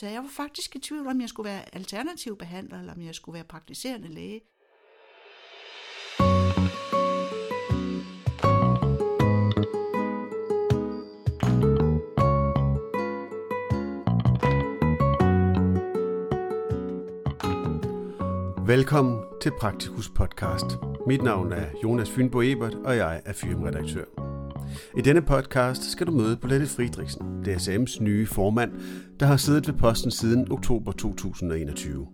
Så jeg var faktisk i tvivl om, jeg skulle være alternativ behandler, eller om jeg skulle være praktiserende læge. Velkommen til Praktikus podcast. Mit navn er Jonas Fynbo Ebert, og jeg er filmredaktør. I denne podcast skal du møde Bolette Friedrichsen, DSM's nye formand, der har siddet ved posten siden oktober 2021.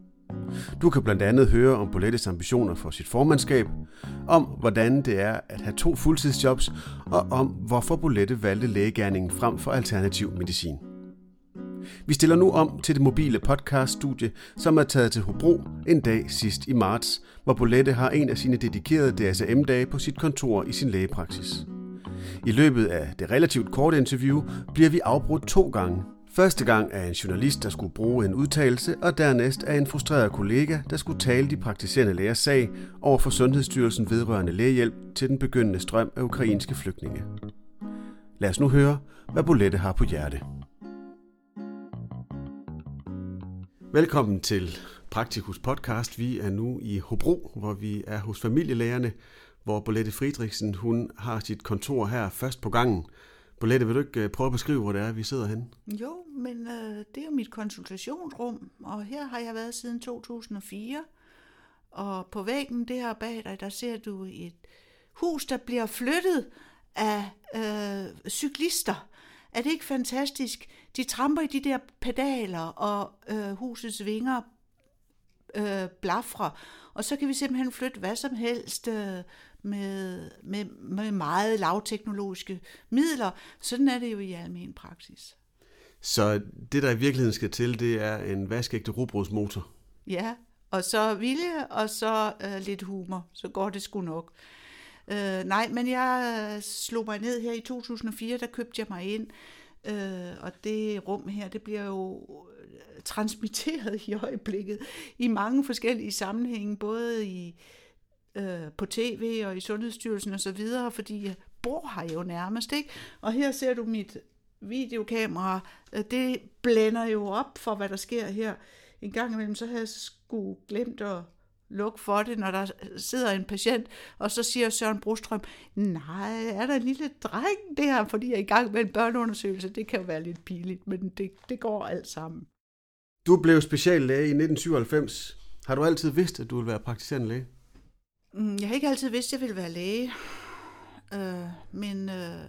Du kan blandt andet høre om Bolettes ambitioner for sit formandskab, om hvordan det er at have to fuldtidsjobs, og om hvorfor Bolette valgte lægegærningen frem for alternativ medicin. Vi stiller nu om til det mobile podcaststudie, som er taget til Hobro en dag sidst i marts, hvor Bolette har en af sine dedikerede DSM-dage på sit kontor i sin lægepraksis. I løbet af det relativt korte interview bliver vi afbrudt to gange. Første gang af en journalist, der skulle bruge en udtalelse, og dernæst af en frustreret kollega, der skulle tale de praktiserende lægers sag over for Sundhedsstyrelsen vedrørende lægehjælp til den begyndende strøm af ukrainske flygtninge. Lad os nu høre, hvad Bolette har på hjerte. Velkommen til Praktikus podcast. Vi er nu i Hobro, hvor vi er hos familielægerne, hvor Bolette Friedrichsen hun har sit kontor her først på gangen. Bolette, vil du ikke øh, prøve at beskrive, hvor det er, vi sidder henne? Jo, men øh, det er mit konsultationsrum, og her har jeg været siden 2004. Og på væggen der bag dig, der ser du et hus, der bliver flyttet af øh, cyklister. Er det ikke fantastisk? De tramper i de der pedaler, og øh, husets vinger øh, blafrer. Og så kan vi simpelthen flytte hvad som helst øh, med, med, med meget lavteknologiske midler. Sådan er det jo i almen praksis. Så det, der i virkeligheden skal til, det er en vaskægte rugbrødsmotor. Ja, og så vilje, og så øh, lidt humor. Så går det sgu nok. Øh, nej, men jeg øh, slog mig ned her i 2004, der købte jeg mig ind. Øh, og det rum her, det bliver jo øh, transmitteret i øjeblikket i mange forskellige sammenhænge, både i øh, Øh, på tv og i Sundhedsstyrelsen og så videre, fordi jeg bor her jo nærmest, ikke? Og her ser du mit videokamera, øh, det blænder jo op for, hvad der sker her. En gang imellem, så havde jeg sgu glemt at lukke for det, når der sidder en patient, og så siger Søren Brostrøm, nej, er der en lille dreng der, fordi jeg er i gang med en børneundersøgelse. Det kan jo være lidt pinligt, men det, det går alt sammen. Du blev speciallæge i 1997. Har du altid vidst, at du ville være praktiserende læge? Mm, jeg har ikke altid vidst, at jeg ville være læge, øh, men øh,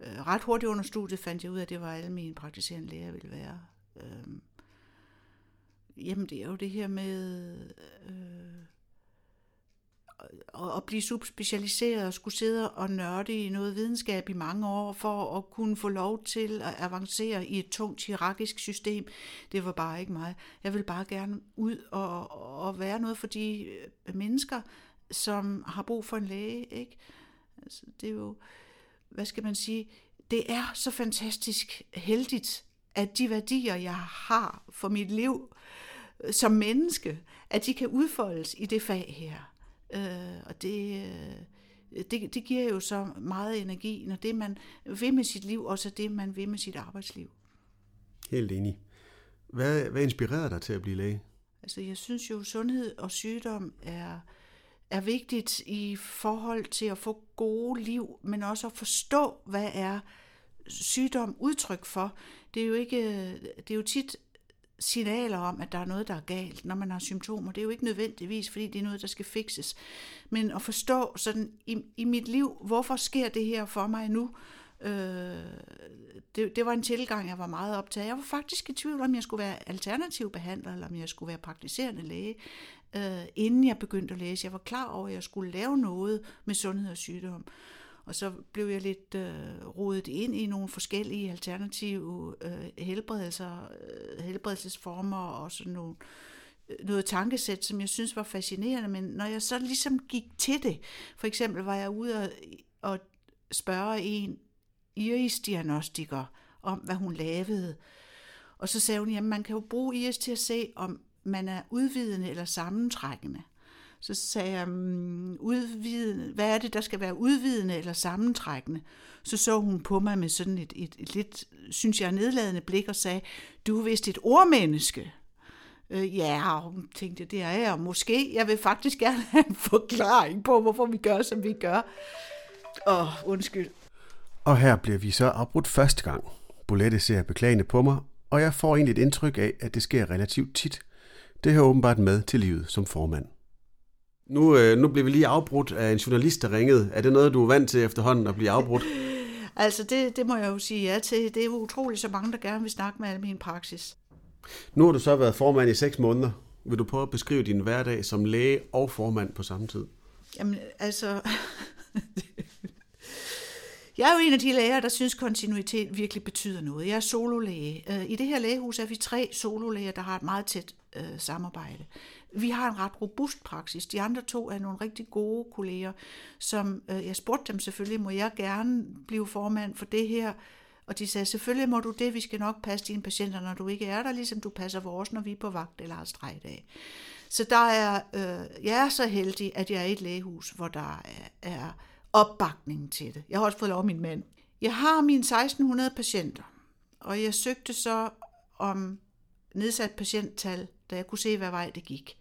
øh, ret hurtigt under studiet fandt jeg ud af, at det var alle mine praktiserende læger, jeg ville være. Øh, jamen, det er jo det her med øh, at, at blive subspecialiseret og skulle sidde og nørde i noget videnskab i mange år for at kunne få lov til at avancere i et tungt hierarkisk system. Det var bare ikke mig. Jeg vil bare gerne ud og, og være noget for de øh, mennesker, som har brug for en læge. Ikke? Altså, det er jo, hvad skal man sige, det er så fantastisk heldigt, at de værdier, jeg har for mit liv øh, som menneske, at de kan udfoldes i det fag her. Øh, og det, øh, det, det giver jo så meget energi, når det man vil med sit liv, også det man vil med sit arbejdsliv. Helt enig. Hvad, hvad inspirerede dig til at blive læge? Altså jeg synes jo, sundhed og sygdom er, er vigtigt i forhold til at få gode liv, men også at forstå, hvad er sygdom udtryk for. Det er jo ikke, det er jo tit signaler om, at der er noget, der er galt, når man har symptomer. Det er jo ikke nødvendigvis, fordi det er noget, der skal fikses. Men at forstå sådan i, i mit liv, hvorfor sker det her for mig nu? Øh, det, det var en tilgang, jeg var meget optaget Jeg var faktisk i tvivl, om jeg skulle være alternativ behandler, eller om jeg skulle være praktiserende læge, øh, inden jeg begyndte at læse. Jeg var klar over, at jeg skulle lave noget med sundhed og sygdom. Og så blev jeg lidt øh, rodet ind i nogle forskellige alternative øh, helbredelser, øh, helbredelsesformer og sådan nogle, øh, noget tankesæt, som jeg synes var fascinerende. Men når jeg så ligesom gik til det, for eksempel var jeg ude og, og spørge en iris-diagnostiker om, hvad hun lavede. Og så sagde hun, at man kan jo bruge iris til at se, om man er udvidende eller sammentrækkende. Så sagde jeg, mm, udvide, hvad er det, der skal være udvidende eller sammentrækkende? Så så hun på mig med sådan et, et, et lidt, synes jeg, nedladende blik og sagde, du er vist et ordmenneske. Øh, ja, og hun tænkte, det er jeg måske. Jeg vil faktisk gerne have en forklaring på, hvorfor vi gør, som vi gør. Åh, oh, undskyld. Og her bliver vi så afbrudt første gang. Bolette ser beklagende på mig, og jeg får egentlig et indtryk af, at det sker relativt tit. Det hører åbenbart med til livet som formand. Nu, øh, nu bliver vi lige afbrudt af en journalist, der ringede. Er det noget, du er vant til efterhånden at blive afbrudt? Altså, det, det må jeg jo sige ja til. Det er utroligt så mange, der gerne vil snakke med min praksis. Nu har du så været formand i seks måneder. Vil du prøve at beskrive din hverdag som læge og formand på samme tid? Jamen, altså... Jeg er jo en af de læger, der synes, kontinuitet virkelig betyder noget. Jeg er sololæge. Øh, I det her lægehus er vi tre sololæger, der har et meget tæt øh, samarbejde. Vi har en ret robust praksis. De andre to er nogle rigtig gode kolleger, som øh, jeg spurgte dem selvfølgelig, må jeg gerne blive formand for det her? Og de sagde, selvfølgelig må du det, vi skal nok passe dine patienter, når du ikke er der, ligesom du passer vores, når vi er på vagt eller har strejdag. Så der er, øh, jeg er så heldig, at jeg er i et lægehus, hvor der er, er opbakning til det. Jeg har også fået lov min mand. Jeg har mine 1600 patienter, og jeg søgte så om nedsat patienttal, da jeg kunne se, hvad vej det gik.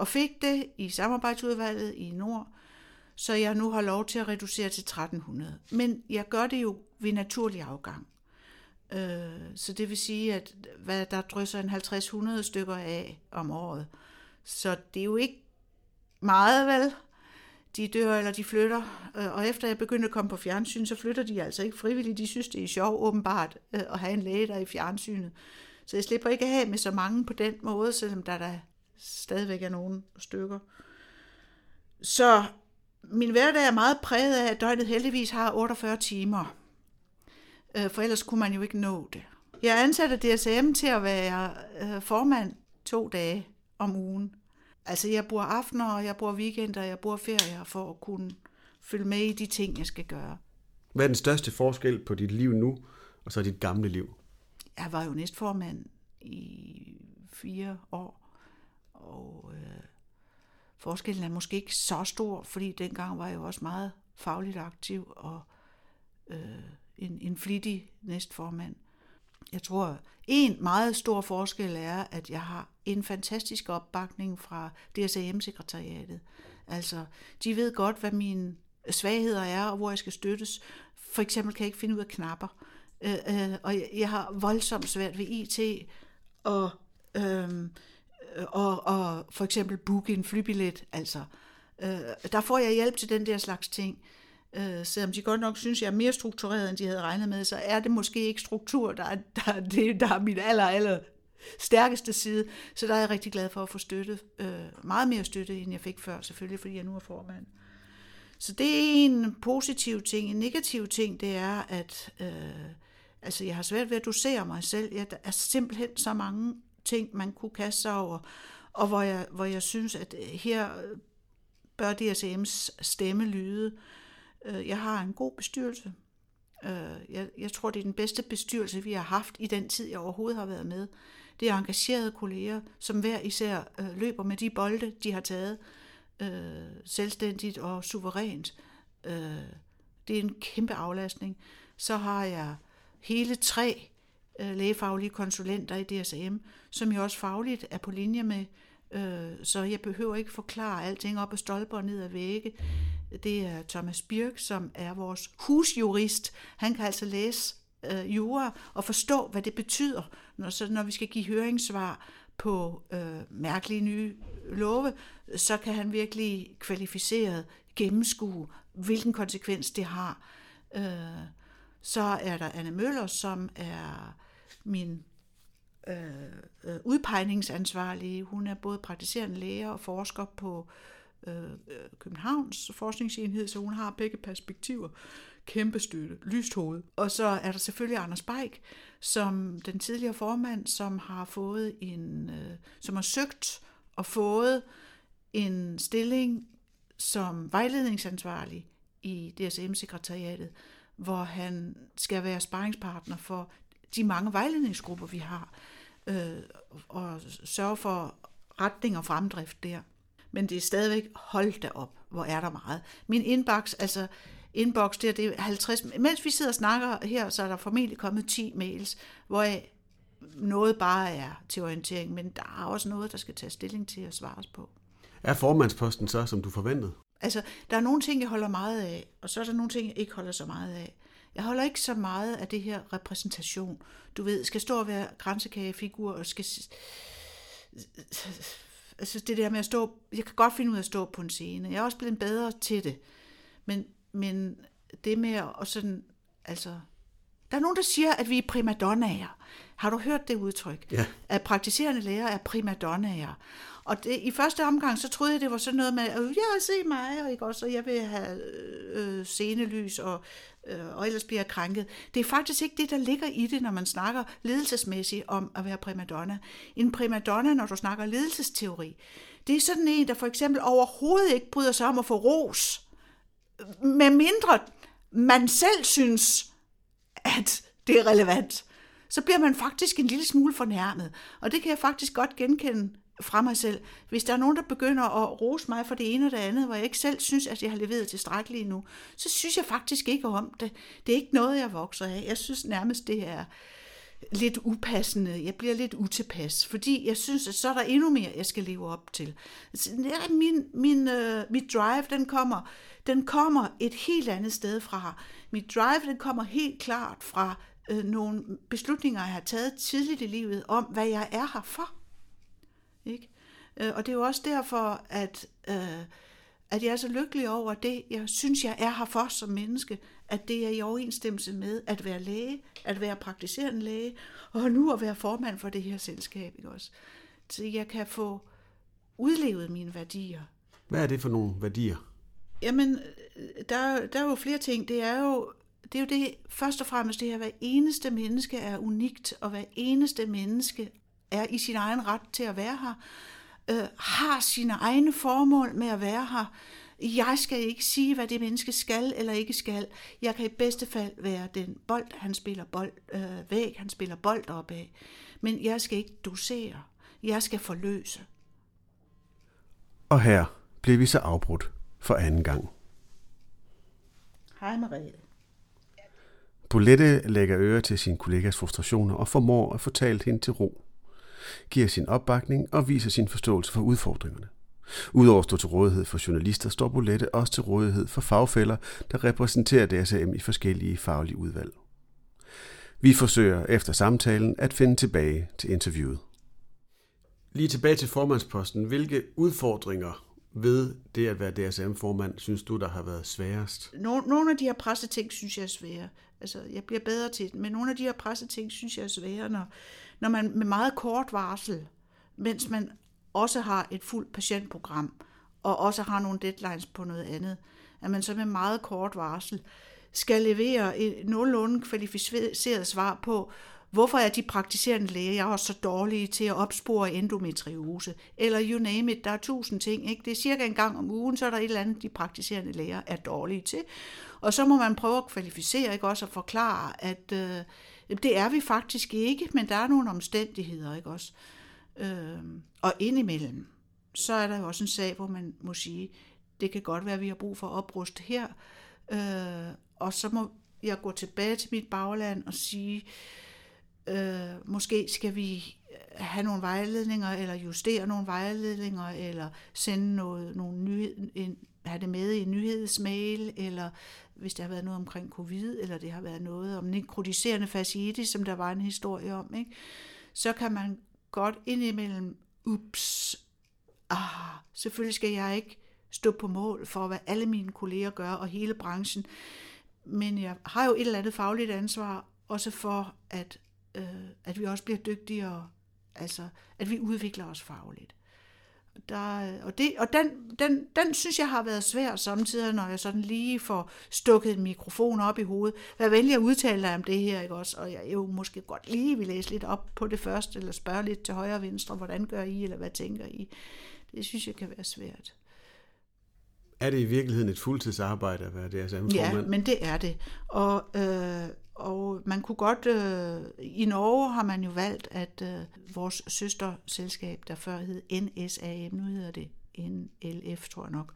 Og fik det i samarbejdsudvalget i Nord, så jeg nu har lov til at reducere til 1300. Men jeg gør det jo ved naturlig afgang. Øh, så det vil sige, at hvad der drysser en 50-100 stykker af om året. Så det er jo ikke meget, vel? De dør eller de flytter. Øh, og efter jeg begyndte at komme på fjernsyn, så flytter de altså ikke frivilligt. De synes, det er sjovt åbenbart øh, at have en læge, der er i fjernsynet. Så jeg slipper ikke af med så mange på den måde, selvom der, der stadigvæk er nogle stykker. Så min hverdag er meget præget af, at døgnet heldigvis har 48 timer. Øh, for ellers kunne man jo ikke nå det. Jeg ansatte DSM til at være øh, formand to dage om ugen. Altså jeg bruger aftener, og jeg bruger weekender, og jeg bruger ferier for at kunne følge med i de ting, jeg skal gøre. Hvad er den største forskel på dit liv nu, og så dit gamle liv? Jeg var jo næstformand i fire år, og øh, forskellen er måske ikke så stor, fordi dengang var jeg jo også meget fagligt aktiv og øh, en, en flittig næstformand. Jeg tror, en meget stor forskel er, at jeg har en fantastisk opbakning fra DSAM-sekretariatet. Altså, de ved godt, hvad mine svagheder er, og hvor jeg skal støttes. For eksempel kan jeg ikke finde ud af knapper. Øh, øh, og jeg har voldsomt svært ved IT, og, øh, Øh, og, og for eksempel booke en flybillet. Altså, øh, der får jeg hjælp til den der slags ting. Øh, selvom de godt nok synes, jeg er mere struktureret, end de havde regnet med, så er det måske ikke struktur, der er, der, det, der er min aller, aller stærkeste side. Så der er jeg rigtig glad for at få støtte. Øh, meget mere støtte, end jeg fik før, selvfølgelig, fordi jeg nu er formand. Så det er en positiv ting. En negativ ting, det er, at øh, altså, jeg har svært ved at dosere mig selv. Jeg, der er simpelthen så mange ting, man kunne kaste sig over, og hvor jeg, hvor jeg synes, at øh, her øh, bør DSM's stemme lyde. Øh, jeg har en god bestyrelse. Øh, jeg, jeg tror, det er den bedste bestyrelse, vi har haft i den tid, jeg overhovedet har været med. Det er engagerede kolleger, som hver især løber med de bolde, de har taget, selvstændigt og suverænt. det er en kæmpe aflastning. Så har jeg hele tre Øh, lægefaglige konsulenter i DSM, som jo også fagligt er på linje med, øh, så jeg behøver ikke forklare alting op ad stolper og ned ad vægge det er Thomas Birk, som er vores husjurist. Han kan altså læse øh, jura og forstå, hvad det betyder, når, så når vi skal give høringssvar på øh, mærkelige nye love, så kan han virkelig kvalificeret gennemskue, hvilken konsekvens det har. Øh, så er der Anne Møller, som er min øh, øh, udpegningsansvarlige. Hun er både praktiserende læge og forsker på øh, øh, Københavns forskningsenhed, så hun har begge perspektiver. Kæmpe støtte, lyst hoved. Og så er der selvfølgelig Anders Beik, som den tidligere formand, som har fået en, øh, som har søgt og fået en stilling som vejledningsansvarlig i DSM-sekretariatet, hvor han skal være sparringspartner for de mange vejledningsgrupper, vi har, øh, og sørge for retning og fremdrift der. Men det er stadigvæk, hold da op, hvor er der meget. Min inbox, altså inbox der, det er 50, mens vi sidder og snakker her, så er der formentlig kommet 10 mails, hvor noget bare er til orientering, men der er også noget, der skal tage stilling til at svares på. Er formandsposten så, som du forventede? Altså, der er nogle ting, jeg holder meget af, og så er der nogle ting, jeg ikke holder så meget af. Jeg holder ikke så meget af det her repræsentation. Du ved, skal stå og være grænsekagefigur, og skal... Altså det der med at stå... Jeg kan godt finde ud af at stå på en scene. Jeg er også blevet bedre til det. Men, men det med at sådan... Altså, der er nogen, der siger, at vi er primadonnaer. Har du hørt det udtryk? Ja. At praktiserende læger er primadonnaer. Og det, i første omgang, så troede jeg, det var sådan noget med, at ja, se mig, og, ikke også, og jeg vil have øh, scenelys, og, øh, og ellers bliver jeg krænket. Det er faktisk ikke det, der ligger i det, når man snakker ledelsesmæssigt om at være primadonna. En primadonna, når du snakker ledelsesteori, det er sådan en, der for eksempel overhovedet ikke bryder sig om at få ros, med mindre man selv synes, at det er relevant så bliver man faktisk en lille smule fornærmet. Og det kan jeg faktisk godt genkende fra mig selv. Hvis der er nogen, der begynder at rose mig for det ene og det andet, hvor jeg ikke selv synes, at jeg har leveret tilstrækkeligt nu, så synes jeg faktisk ikke om det. Det er ikke noget, jeg vokser af. Jeg synes nærmest, det er lidt upassende. Jeg bliver lidt utilpas, fordi jeg synes, at så er der endnu mere, jeg skal leve op til. Altså, min, min, øh, mit drive, den kommer, den kommer et helt andet sted fra. Mit drive, den kommer helt klart fra uh, nogle beslutninger, jeg har taget tidligt i livet om, hvad jeg er her for. Ikke? Øh, og det er jo også derfor, at, øh, at jeg er så lykkelig over det, jeg synes, jeg er her for som menneske, at det er i overensstemmelse med at være læge, at være praktiserende læge, og nu at være formand for det her selskab. Ikke også? Så jeg kan få udlevet mine værdier. Hvad er det for nogle værdier? Jamen, der, der er jo flere ting. Det er jo det er jo det, først og fremmest det her, hver eneste menneske er unikt, og hver eneste menneske er i sin egen ret til at være her, øh, har sine egne formål med at være her. Jeg skal ikke sige, hvad det menneske skal eller ikke skal. Jeg kan i bedste fald være den bold, han spiller bold, øh, væg, han spiller bold op af. Men jeg skal ikke dosere. Jeg skal forløse. Og her blev vi så afbrudt for anden gang. Hej Marie. Bolette lægger øre til sin kollegas frustrationer og formår at få talt hende til ro giver sin opbakning og viser sin forståelse for udfordringerne. Udover at stå til rådighed for journalister, står Bolette også til rådighed for fagfælder, der repræsenterer DSM i forskellige faglige udvalg. Vi forsøger efter samtalen at finde tilbage til interviewet. Lige tilbage til formandsposten. Hvilke udfordringer ved det at være DSM-formand, synes du, der har været sværest? Nogle af de her presseting, synes jeg er svære. Altså, jeg bliver bedre til det, men nogle af de her presseting, synes jeg er svære, når, når man med meget kort varsel, mens man også har et fuldt patientprogram, og også har nogle deadlines på noget andet, at man så med meget kort varsel skal levere et nogenlunde kvalificeret svar på, hvorfor er de praktiserende læger også så dårlige til at opspore endometriose? Eller you name it, der er tusind ting. Ikke? Det er cirka en gang om ugen, så er der et eller andet, de praktiserende læger er dårlige til. Og så må man prøve at kvalificere, ikke? også at forklare, at øh, det er vi faktisk ikke, men der er nogle omstændigheder, ikke også? Øh, og indimellem, så er der jo også en sag, hvor man må sige, det kan godt være, at vi har brug for at opruste her, øh, og så må jeg gå tilbage til mit bagland og sige, øh, måske skal vi have nogle vejledninger, eller justere nogle vejledninger, eller sende noget, nogle nyhed, en, have det med i nyhedsmail, eller hvis der har været noget omkring covid, eller det har været noget om nekrotiserende fasciitis, som der var en historie om, ikke? så kan man godt indimellem, ups, ah, selvfølgelig skal jeg ikke stå på mål for, hvad alle mine kolleger gør, og hele branchen, men jeg har jo et eller andet fagligt ansvar, også for, at, øh, at vi også bliver dygtigere, altså at vi udvikler os fagligt. Der, og det, og den, den, den synes jeg har været svær samtidig, når jeg sådan lige får stukket en mikrofon op i hovedet. Hvad vælger jeg udtale dig om det her, ikke også? Og jeg jo måske godt lige vil læse lidt op på det første, eller spørge lidt til højre og venstre, hvordan gør I, eller hvad tænker I? Det synes jeg kan være svært. Er det i virkeligheden et fuldtidsarbejde at være DSM-formand? Ja, men det er det. Og, øh, og man kunne godt, øh, i Norge har man jo valgt, at øh, vores søsterselskab, der før hed NSAM, nu hedder det NLF, tror jeg nok.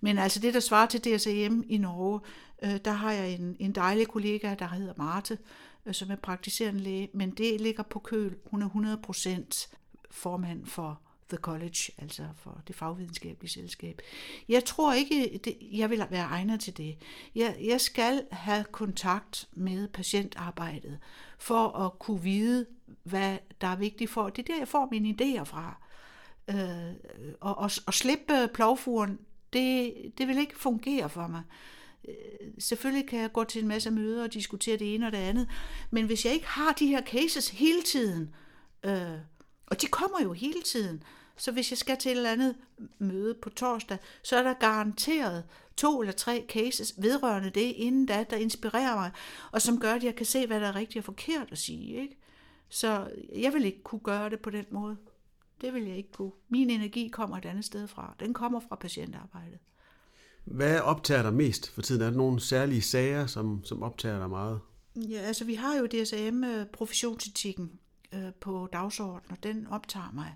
Men altså det, der svarer til DSAM i Norge, øh, der har jeg en, en dejlig kollega, der hedder Marte, øh, som er praktiserende læge, men det ligger på køl. Hun er 100% formand for The College, altså for det fagvidenskabelige selskab. Jeg tror ikke, det, jeg vil være egnet til det. Jeg, jeg skal have kontakt med patientarbejdet for at kunne vide, hvad der er vigtigt for. Det er der, jeg får mine idéer fra. Øh, og, og, og slippe plovfuren, det, det vil ikke fungere for mig. Øh, selvfølgelig kan jeg gå til en masse møder og diskutere det ene og det andet, men hvis jeg ikke har de her cases hele tiden, øh, og de kommer jo hele tiden, så hvis jeg skal til et eller andet møde på torsdag, så er der garanteret to eller tre cases vedrørende det inden da, der inspirerer mig, og som gør, at jeg kan se, hvad der er rigtigt og forkert at sige. Ikke? Så jeg vil ikke kunne gøre det på den måde. Det vil jeg ikke kunne. Min energi kommer et andet sted fra. Den kommer fra patientarbejdet. Hvad optager dig mest for tiden? Er der nogle særlige sager, som, som optager dig meget? Ja, altså vi har jo DSM øh, professionsetikken øh, på dagsordenen, og den optager mig.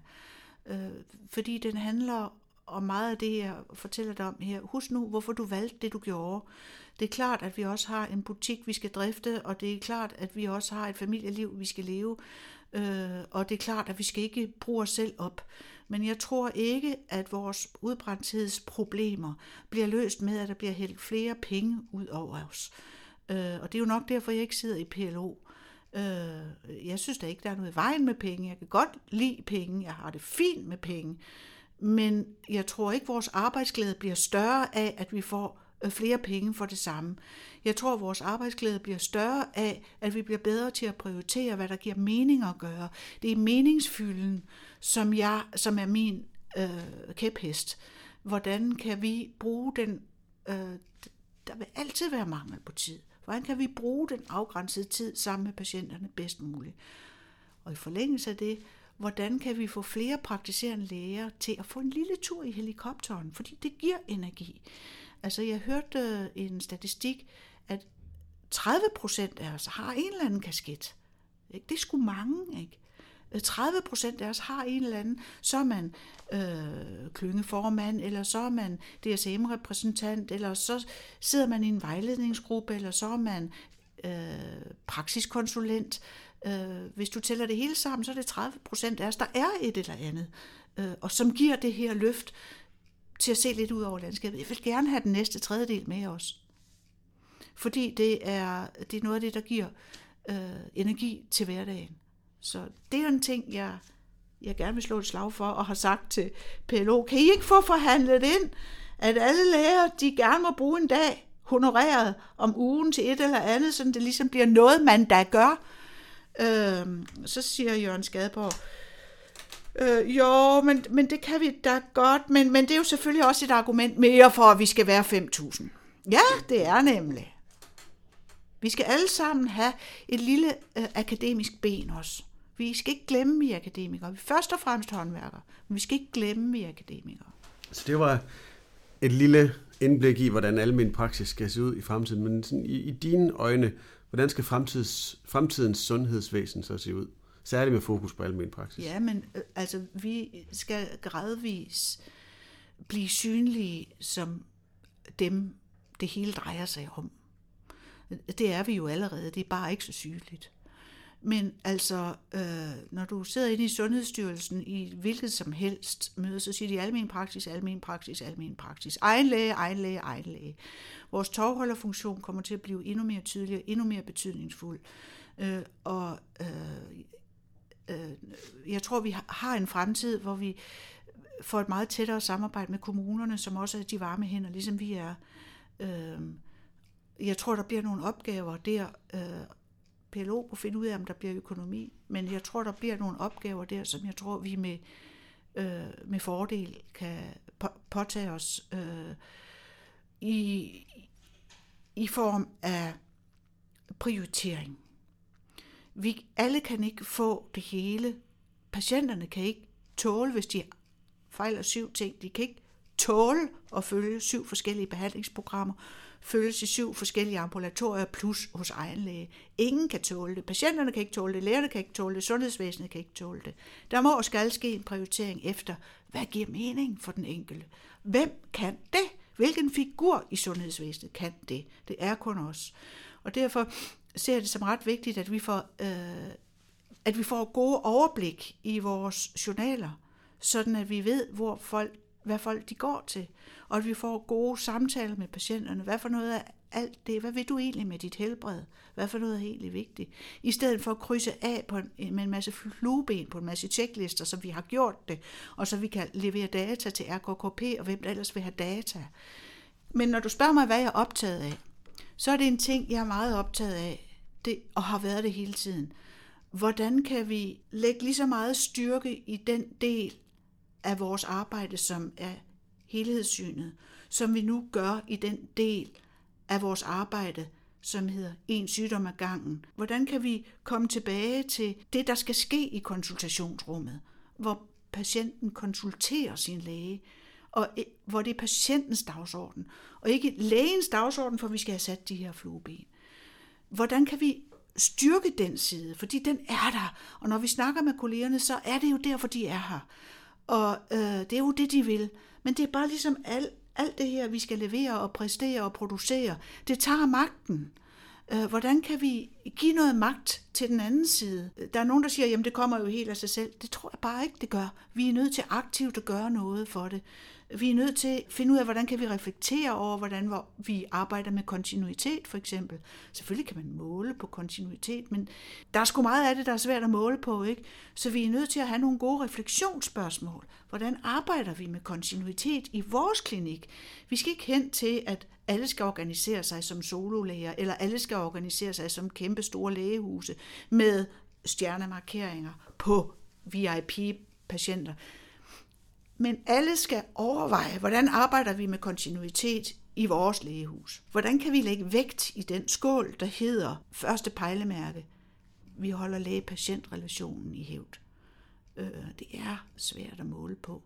Øh, fordi den handler om meget af det, jeg fortæller dig om her. Husk nu, hvorfor du valgte det, du gjorde. Det er klart, at vi også har en butik, vi skal drifte, og det er klart, at vi også har et familieliv, vi skal leve. Øh, og det er klart, at vi skal ikke bruge os selv op. Men jeg tror ikke, at vores udbrændthedsproblemer bliver løst med, at der bliver hældt flere penge ud over os. Øh, og det er jo nok derfor, jeg ikke sidder i PLO. Øh, jeg synes da ikke, der er noget i vejen med penge. Jeg kan godt lide penge. Jeg har det fint med penge. Men jeg tror ikke, vores arbejdsglæde bliver større af, at vi får øh, flere penge for det samme. Jeg tror, at vores arbejdsglæde bliver større af, at vi bliver bedre til at prioritere, hvad der giver mening at gøre. Det er meningsfylden, som, jeg, som er min øh, kæphest. Hvordan kan vi bruge den... Øh, der vil altid være mangel på tid. Hvordan kan vi bruge den afgrænsede tid sammen med patienterne bedst muligt? Og i forlængelse af det, hvordan kan vi få flere praktiserende læger til at få en lille tur i helikopteren, fordi det giver energi. Altså jeg hørte øh, en statistik, at 30 procent af os har en eller anden kasket. Det er sgu mange, ikke? 30 procent af os har en eller anden, så er man øh, klyngeformand, eller så er man DSM-repræsentant, eller så sidder man i en vejledningsgruppe, eller så er man øh, praksiskonsulent. Øh, hvis du tæller det hele sammen, så er det 30 procent af os, der er et eller andet, øh, og som giver det her løft til at se lidt ud over landskabet. Jeg vil gerne have den næste tredjedel med os. Fordi det er, det er noget af det, der giver øh, energi til hverdagen. Så det er en ting, jeg, jeg gerne vil slå et slag for, og har sagt til PLO, kan I ikke få forhandlet ind, at alle lærere, de gerne må bruge en dag honoreret om ugen til et eller andet, så det ligesom bliver noget, man da gør. Øh, så siger Jørgen Skadeborg, Øh, jo, men, men det kan vi da godt, men, men det er jo selvfølgelig også et argument mere for, at vi skal være 5.000. Ja, det er nemlig. Vi skal alle sammen have et lille øh, akademisk ben også. Vi skal ikke glemme, vi er akademikere. Vi er først og fremmest håndværkere, men vi skal ikke glemme, vi er akademikere. Så det var et lille indblik i, hvordan almindelig praksis skal se ud i fremtiden. Men sådan i, i dine øjne, hvordan skal fremtids, fremtidens sundhedsvæsen så se ud? Særligt med fokus på almindelig praksis. Ja, men øh, altså, vi skal gradvis blive synlige som dem, det hele drejer sig om. Det er vi jo allerede, det er bare ikke så sygeligt. Men altså, øh, når du sidder inde i Sundhedsstyrelsen i hvilket som helst møde, så siger de almen praksis, almen praksis, almen praksis. Egen læge, egen læge, egen læge. Vores tovholderfunktion kommer til at blive endnu mere tydelig, endnu mere betydningsfuld. Øh, og øh, øh, jeg tror, vi har en fremtid, hvor vi får et meget tættere samarbejde med kommunerne, som også er de varme hænder, ligesom vi er. Øh, jeg tror, der bliver nogle opgaver der. Øh, PLO må finde ud af, om der bliver økonomi, men jeg tror, der bliver nogle opgaver der, som jeg tror, vi med, øh, med fordel kan påtage os øh, i, i form af prioritering. Vi alle kan ikke få det hele. Patienterne kan ikke tåle, hvis de fejler syv ting. De kan ikke tåle at følge syv forskellige behandlingsprogrammer, følges i syv forskellige ambulatorier plus hos egen læge. Ingen kan tåle det. Patienterne kan ikke tåle det, lægerne kan ikke tåle det, sundhedsvæsenet kan ikke tåle det. Der må og skal ske en prioritering efter, hvad giver mening for den enkelte. Hvem kan det? Hvilken figur i sundhedsvæsenet kan det? Det er kun os. Og derfor ser jeg det som ret vigtigt, at vi får, øh, at vi får gode overblik i vores journaler, sådan at vi ved, hvor folk, hvad folk de går til, og at vi får gode samtaler med patienterne. Hvad for noget er alt det, hvad vil du egentlig med dit helbred? Hvad for noget er egentlig vigtigt? I stedet for at krydse af på en, med en masse flueben på en masse checklister, som vi har gjort det, og så vi kan levere data til RKKP og hvem der ellers vil have data. Men når du spørger mig, hvad jeg er optaget af, så er det en ting, jeg er meget optaget af, det, og har været det hele tiden. Hvordan kan vi lægge lige så meget styrke i den del af vores arbejde, som er helhedssynet, som vi nu gør i den del af vores arbejde, som hedder en sygdom ad gangen. Hvordan kan vi komme tilbage til det, der skal ske i konsultationsrummet, hvor patienten konsulterer sin læge, og eh, hvor det er patientens dagsorden, og ikke lægens dagsorden, for vi skal have sat de her flueben. Hvordan kan vi styrke den side, fordi den er der, og når vi snakker med kollegerne, så er det jo derfor, de er her. Og øh, det er jo det, de vil. Men det er bare ligesom alt, alt det her, vi skal levere og præstere og producere, det tager magten. Øh, hvordan kan vi give noget magt til den anden side? Der er nogen, der siger, jamen det kommer jo helt af sig selv. Det tror jeg bare ikke, det gør. Vi er nødt til aktivt at gøre noget for det. Vi er nødt til at finde ud af, hvordan kan vi reflektere over, hvordan vi arbejder med kontinuitet, for eksempel. Selvfølgelig kan man måle på kontinuitet, men der er sgu meget af det, der er svært at måle på, ikke? Så vi er nødt til at have nogle gode refleksionsspørgsmål. Hvordan arbejder vi med kontinuitet i vores klinik? Vi skal ikke hen til, at alle skal organisere sig som sololæger, eller alle skal organisere sig som kæmpe store lægehuse med stjernemarkeringer på VIP-patienter. Men alle skal overveje, hvordan arbejder vi med kontinuitet i vores lægehus? Hvordan kan vi lægge vægt i den skål, der hedder første pejlemærke? Vi holder læge-patientrelationen i hævd. Øh, det er svært at måle på.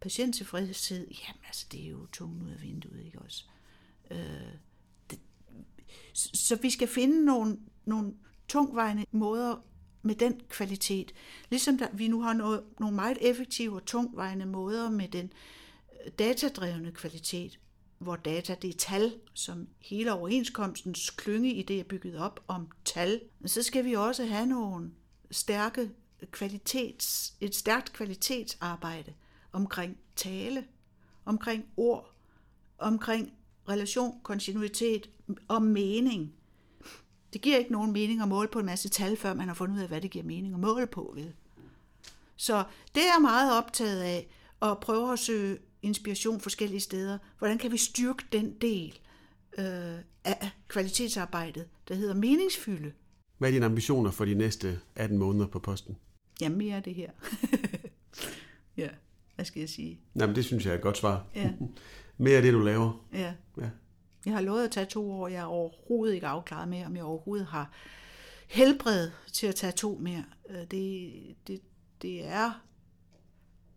Patienttilfredshed, jamen altså, det er jo tungt ud af vinduet, ikke også? Øh, så vi skal finde nogle, nogle tungvejende måder med den kvalitet. Ligesom der, vi nu har noget, nogle meget effektive og tungvejende måder med den øh, datadrevne kvalitet, hvor data det er tal, som hele overenskomstens klynge i det er bygget op om tal. Men så skal vi også have nogle stærke kvalitets, et stærkt kvalitetsarbejde omkring tale, omkring ord, omkring relation, kontinuitet og mening. Det giver ikke nogen mening at måle på en masse tal, før man har fundet ud af, hvad det giver mening at måle på. Vel? Så det er jeg meget optaget af, at prøve at søge inspiration forskellige steder. Hvordan kan vi styrke den del øh, af kvalitetsarbejdet, der hedder meningsfylde? Hvad er dine ambitioner for de næste 18 måneder på posten? Ja, mere af det her. ja, hvad skal jeg sige? Jamen, det synes jeg er et godt svar. Ja. mere af det, du laver. Ja. ja. Jeg har lovet at tage to år. Jeg er overhovedet ikke afklaret med, om jeg overhovedet har helbred til at tage to mere. Øh, det, det, det er,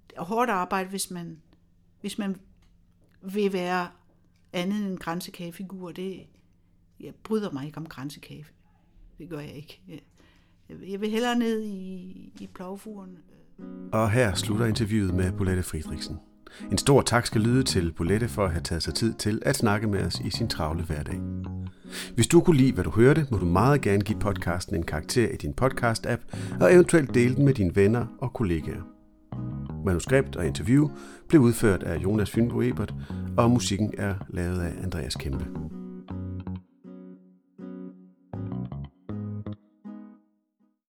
det er hårdt arbejde, hvis man, hvis man vil være andet end en grænsekagefigur. Det, jeg bryder mig ikke om grænsekage. Det gør jeg ikke. Jeg vil hellere ned i, i plovfuren. Og her slutter interviewet med Bolette Friedrichsen. En stor tak skal lyde til Bolette for at have taget sig tid til at snakke med os i sin travle hverdag. Hvis du kunne lide, hvad du hørte, må du meget gerne give podcasten en karakter i din podcast-app, og eventuelt dele den med dine venner og kollegaer. Manuskript og interview blev udført af Jonas Fynbo Ebert, og musikken er lavet af Andreas Kæmpe.